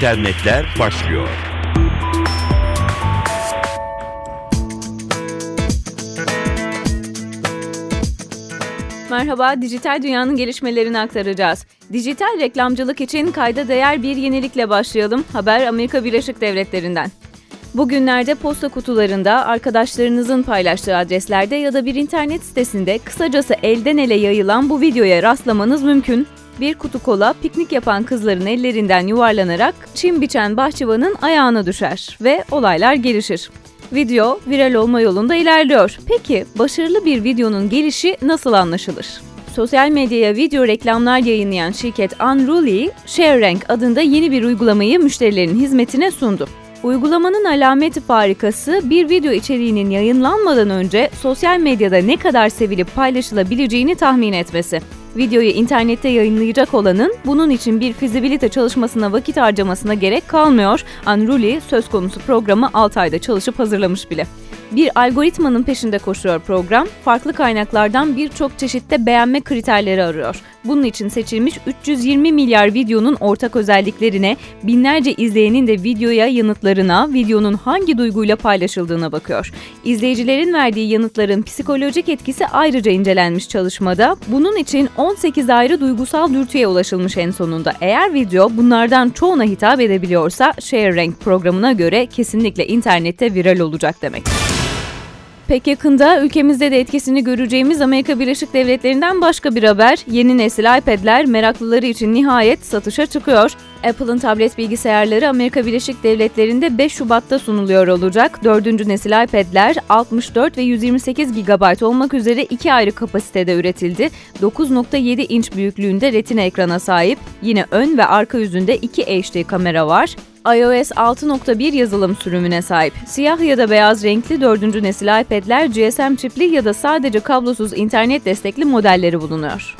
internetler başlıyor. Merhaba, dijital dünyanın gelişmelerini aktaracağız. Dijital reklamcılık için kayda değer bir yenilikle başlayalım. Haber Amerika Birleşik Devletleri'nden. Bugünlerde posta kutularında, arkadaşlarınızın paylaştığı adreslerde ya da bir internet sitesinde kısacası elden ele yayılan bu videoya rastlamanız mümkün. Bir kutu kola piknik yapan kızların ellerinden yuvarlanarak çim biçen bahçıvanın ayağına düşer ve olaylar gelişir. Video viral olma yolunda ilerliyor. Peki başarılı bir videonun gelişi nasıl anlaşılır? Sosyal medyaya video reklamlar yayınlayan şirket Unruly, ShareRank adında yeni bir uygulamayı müşterilerin hizmetine sundu. Uygulamanın alameti farikası bir video içeriğinin yayınlanmadan önce sosyal medyada ne kadar sevilip paylaşılabileceğini tahmin etmesi. Videoyu internette yayınlayacak olanın bunun için bir fizibilite çalışmasına vakit harcamasına gerek kalmıyor. Unruly söz konusu programı 6 ayda çalışıp hazırlamış bile. Bir algoritmanın peşinde koşuyor program, farklı kaynaklardan birçok çeşitte beğenme kriterleri arıyor. Bunun için seçilmiş 320 milyar videonun ortak özelliklerine, binlerce izleyenin de videoya yanıtlarına, videonun hangi duyguyla paylaşıldığına bakıyor. İzleyicilerin verdiği yanıtların psikolojik etkisi ayrıca incelenmiş çalışmada. Bunun için 18 ayrı duygusal dürtüye ulaşılmış en sonunda. Eğer video bunlardan çoğuna hitap edebiliyorsa ShareRank programına göre kesinlikle internette viral olacak demek. Pek yakında ülkemizde de etkisini göreceğimiz Amerika Birleşik Devletleri'nden başka bir haber. Yeni nesil iPad'ler meraklıları için nihayet satışa çıkıyor. Apple'ın tablet bilgisayarları Amerika Birleşik Devletleri'nde 5 Şubat'ta sunuluyor olacak. Dördüncü nesil iPad'ler 64 ve 128 GB olmak üzere iki ayrı kapasitede üretildi. 9.7 inç büyüklüğünde retina ekrana sahip. Yine ön ve arka yüzünde iki HD kamera var iOS 6.1 yazılım sürümüne sahip. Siyah ya da beyaz renkli 4. nesil iPad'ler GSM çipli ya da sadece kablosuz internet destekli modelleri bulunuyor.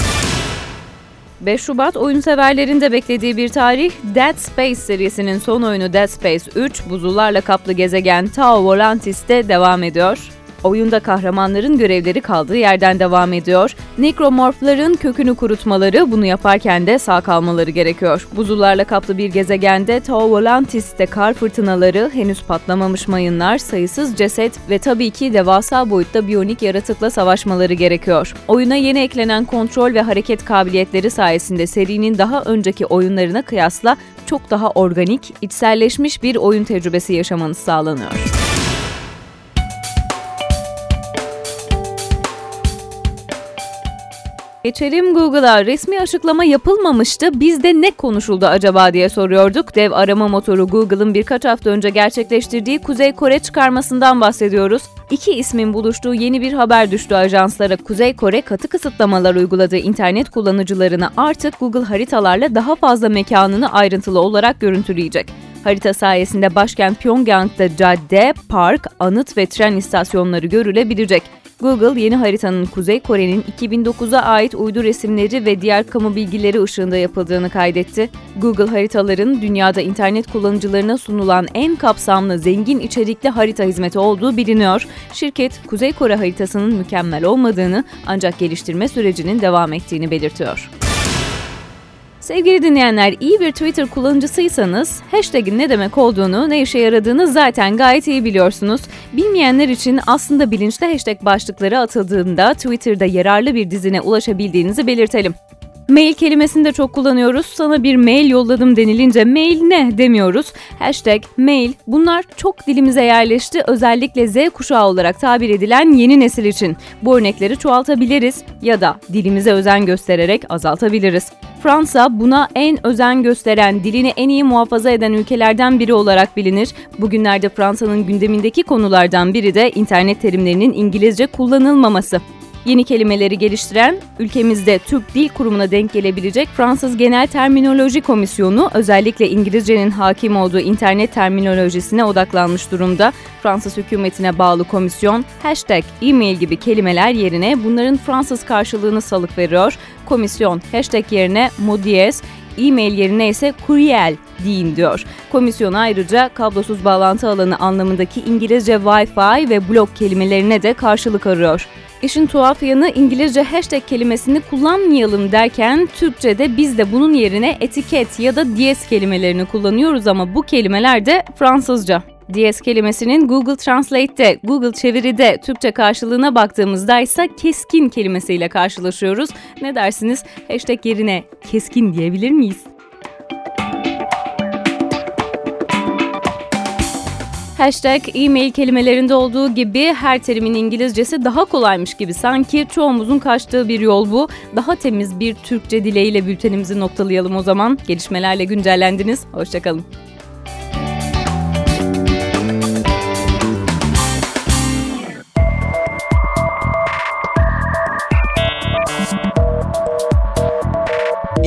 5 Şubat oyun severlerin de beklediği bir tarih, Dead Space serisinin son oyunu Dead Space 3, buzullarla kaplı gezegen Tau Volantis'te devam ediyor. Oyunda kahramanların görevleri kaldığı yerden devam ediyor. Nekromorfların kökünü kurutmaları, bunu yaparken de sağ kalmaları gerekiyor. Buzullarla kaplı bir gezegende Tau Volantis'te kar fırtınaları, henüz patlamamış mayınlar, sayısız ceset ve tabii ki devasa boyutta biyonik yaratıkla savaşmaları gerekiyor. Oyuna yeni eklenen kontrol ve hareket kabiliyetleri sayesinde serinin daha önceki oyunlarına kıyasla çok daha organik, içselleşmiş bir oyun tecrübesi yaşamanız sağlanıyor. Geçelim Google'a. Resmi açıklama yapılmamıştı. Bizde ne konuşuldu acaba diye soruyorduk. Dev arama motoru Google'ın birkaç hafta önce gerçekleştirdiği Kuzey Kore çıkarmasından bahsediyoruz. İki ismin buluştuğu yeni bir haber düştü ajanslara. Kuzey Kore katı kısıtlamalar uyguladığı internet kullanıcılarına artık Google haritalarla daha fazla mekanını ayrıntılı olarak görüntüleyecek. Harita sayesinde başkent Pyongyang'da cadde, park, anıt ve tren istasyonları görülebilecek. Google yeni haritanın Kuzey Kore'nin 2009'a ait uydu resimleri ve diğer kamu bilgileri ışığında yapıldığını kaydetti. Google haritaların dünyada internet kullanıcılarına sunulan en kapsamlı, zengin içerikli harita hizmeti olduğu biliniyor. Şirket, Kuzey Kore haritasının mükemmel olmadığını ancak geliştirme sürecinin devam ettiğini belirtiyor. Sevgili dinleyenler, iyi bir Twitter kullanıcısıysanız hashtag'in ne demek olduğunu, ne işe yaradığını zaten gayet iyi biliyorsunuz. Bilmeyenler için aslında bilinçli hashtag başlıkları atıldığında Twitter'da yararlı bir dizine ulaşabildiğinizi belirtelim. Mail kelimesini de çok kullanıyoruz. Sana bir mail yolladım denilince mail ne demiyoruz. Hashtag, mail bunlar çok dilimize yerleşti. Özellikle Z kuşağı olarak tabir edilen yeni nesil için. Bu örnekleri çoğaltabiliriz ya da dilimize özen göstererek azaltabiliriz. Fransa buna en özen gösteren, dilini en iyi muhafaza eden ülkelerden biri olarak bilinir. Bugünlerde Fransa'nın gündemindeki konulardan biri de internet terimlerinin İngilizce kullanılmaması. Yeni kelimeleri geliştiren, ülkemizde Türk Dil Kurumu'na denk gelebilecek Fransız Genel Terminoloji Komisyonu özellikle İngilizcenin hakim olduğu internet terminolojisine odaklanmış durumda. Fransız hükümetine bağlı komisyon, hashtag, e-mail gibi kelimeler yerine bunların Fransız karşılığını salık veriyor. Komisyon, hashtag yerine modies, e-mail yerine ise courier deyin diyor. Komisyon ayrıca kablosuz bağlantı alanı anlamındaki İngilizce Wi-Fi ve blok kelimelerine de karşılık arıyor. İşin tuhaf yanı İngilizce hashtag kelimesini kullanmayalım derken Türkçe'de biz de bunun yerine etiket ya da diyes kelimelerini kullanıyoruz ama bu kelimeler de Fransızca. DS kelimesinin Google Translate'te, Google çeviride Türkçe karşılığına baktığımızda ise keskin kelimesiyle karşılaşıyoruz. Ne dersiniz? Hashtag yerine keskin diyebilir miyiz? Hashtag e-mail kelimelerinde olduğu gibi her terimin İngilizcesi daha kolaymış gibi sanki çoğumuzun kaçtığı bir yol bu. Daha temiz bir Türkçe dileğiyle bültenimizi noktalayalım o zaman. Gelişmelerle güncellendiniz. Hoşçakalın.